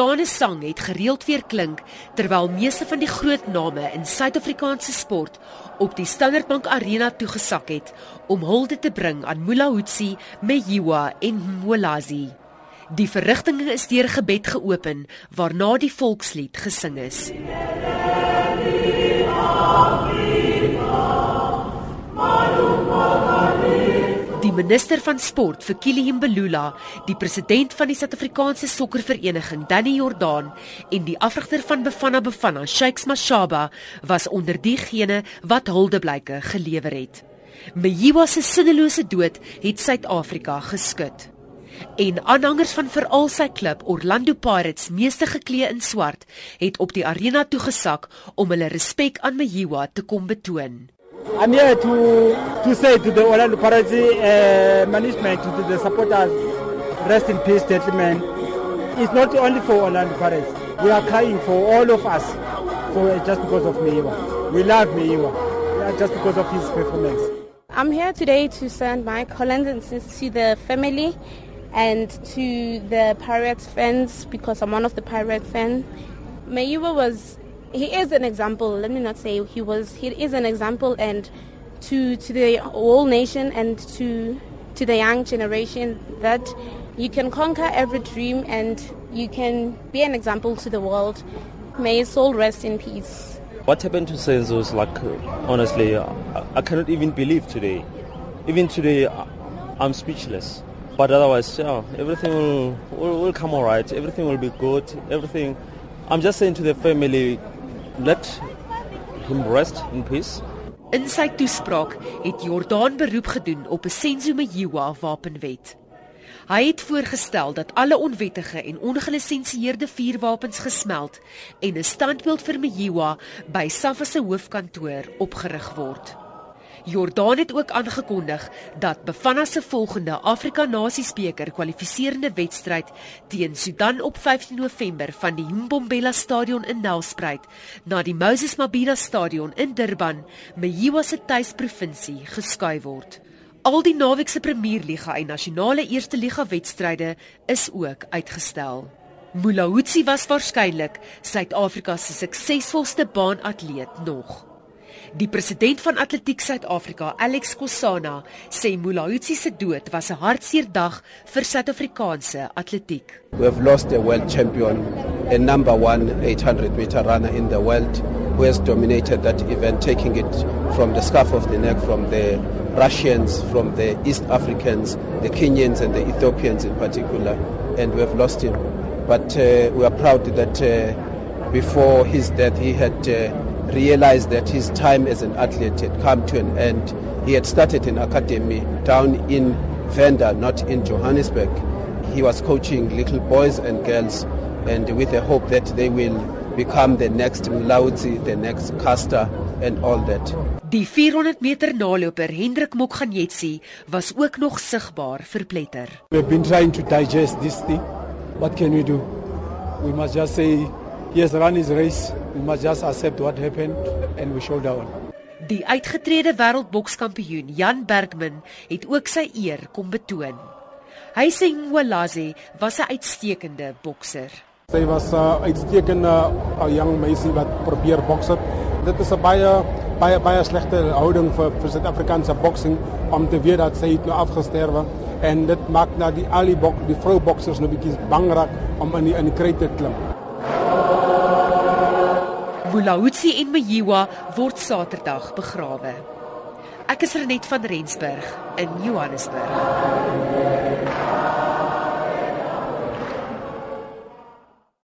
spontane sang het gereeld weer klink terwyl meeste van die groot name in Suid-Afrikaanse sport op die Standard Bank Arena toegesak het om hulde te bring aan Mulahutsi, Meyiwa en Mwalazi. Die verrigtinge is deur gebed geopen waarna die volkslied gesing is. Die minister van sport vir Kilian Belula, die president van die Suid-Afrikaanse sokkervereniging Danny Jordaan en die afrigter van Bafana Bafana, Sheiks Mashaba, was onder diegene wat huldeblyke gelewer het. Meyiwa se sinnelose dood het Suid-Afrika geskud en aanhangers van veral sy klub Orlando Pirates, meeste geklee in swart, het op die arena toegesak om hulle respek aan Meyiwa te kom betoon. I'm here to to say to the Orlando Pirates uh, management to the supporters rest in peace gentlemen. It's not only for Orlando Pirates. We are crying for all of us for just because of Meyiwa. We love Meyiwa just because of his performance. I'm here today to send my condolences to the family and to the Pirates fans because I'm one of the Pirate fans. Mayuba was he is an example. Let me not say he was. He is an example, and to to the whole nation and to to the young generation that you can conquer every dream and you can be an example to the world. May his soul rest in peace. What happened to Senzo like, honestly, I, I cannot even believe today. Even today, I'm speechless. But otherwise, yeah, everything will, will, will come all right. Everything will be good. Everything. I'm just saying to the family, let him rest in peace. In sy toespraak het Jordaan beroep gedoen op 'n Senzo Meyiwa wapenwet. Hy het voorgestel dat alle onwettige en ongelisensieerde vuurwapens gesmeld en 'n standbeeld vir Meyiwa by SAFA se hoofkantoor opgerig word. Jordaan het ook aangekondig dat Bafana se volgende Afrika Nasiesbeker kwalifiserende wedstryd teen Sudan op 15 November van die Mbombela Stadion in Nelspruit na die Moses Mabhida Stadion in Durban, Meyiwa se tuisprovinsie, geskuif word. Al die naweek se Premierliga en nasionale Eerste Liga wedstryde is ook uitgestel. Mulahutsi was waarskynlik Suid-Afrika se suksesvolste baanatleet nog. Die president van Atletiek Suid-Afrika, Alex Kosana, sê Mulahutsi se dood was 'n hartseer dag vir Suid-Afrikaanse atletiek. We have lost a world champion, a number 1 800 meter runner in the world who has dominated that event taking it from the scarf of the neck from the Russians, from the East Africans, the Kenyans and the Ethiopians in particular and we have lost him. But uh, we are proud that uh, before his death he had uh, realized that his time as an athlete had come to an end. He had started an academy down in Venda, not in Johannesburg. He was coaching little boys and girls, and with the hope that they will become the next Mlaudzi, the next caster, and all that. Die 400 meter naloper Hendrik Mokganyetsi was ook nog sigbaar verpletter. We've been trying to digest this thing. What can we do? We must just say he has run his race. We must just accept what happened and we show down. Die uitgetrede wêreldbokskampioen Jan Bergman het ook sy eer kom betoon. Hy sê Ngwalazi was 'n uitstekende bokser. Sy was 'n uh, uitstekende uh, jong meisie wat probeer boks het. Dit is 'n baie baie baie slegte houding vir vir Suid-Afrikaanse boksing om te weet dat sy het nou afgesterwe en dit maak na die al die bok die vrou boksers nou bietjie bang raak om in die in die kry te klim. Bulahutsi en Meyiwa word Saterdag begrawe. Ek is Renet van Rensburg in Johannesburg.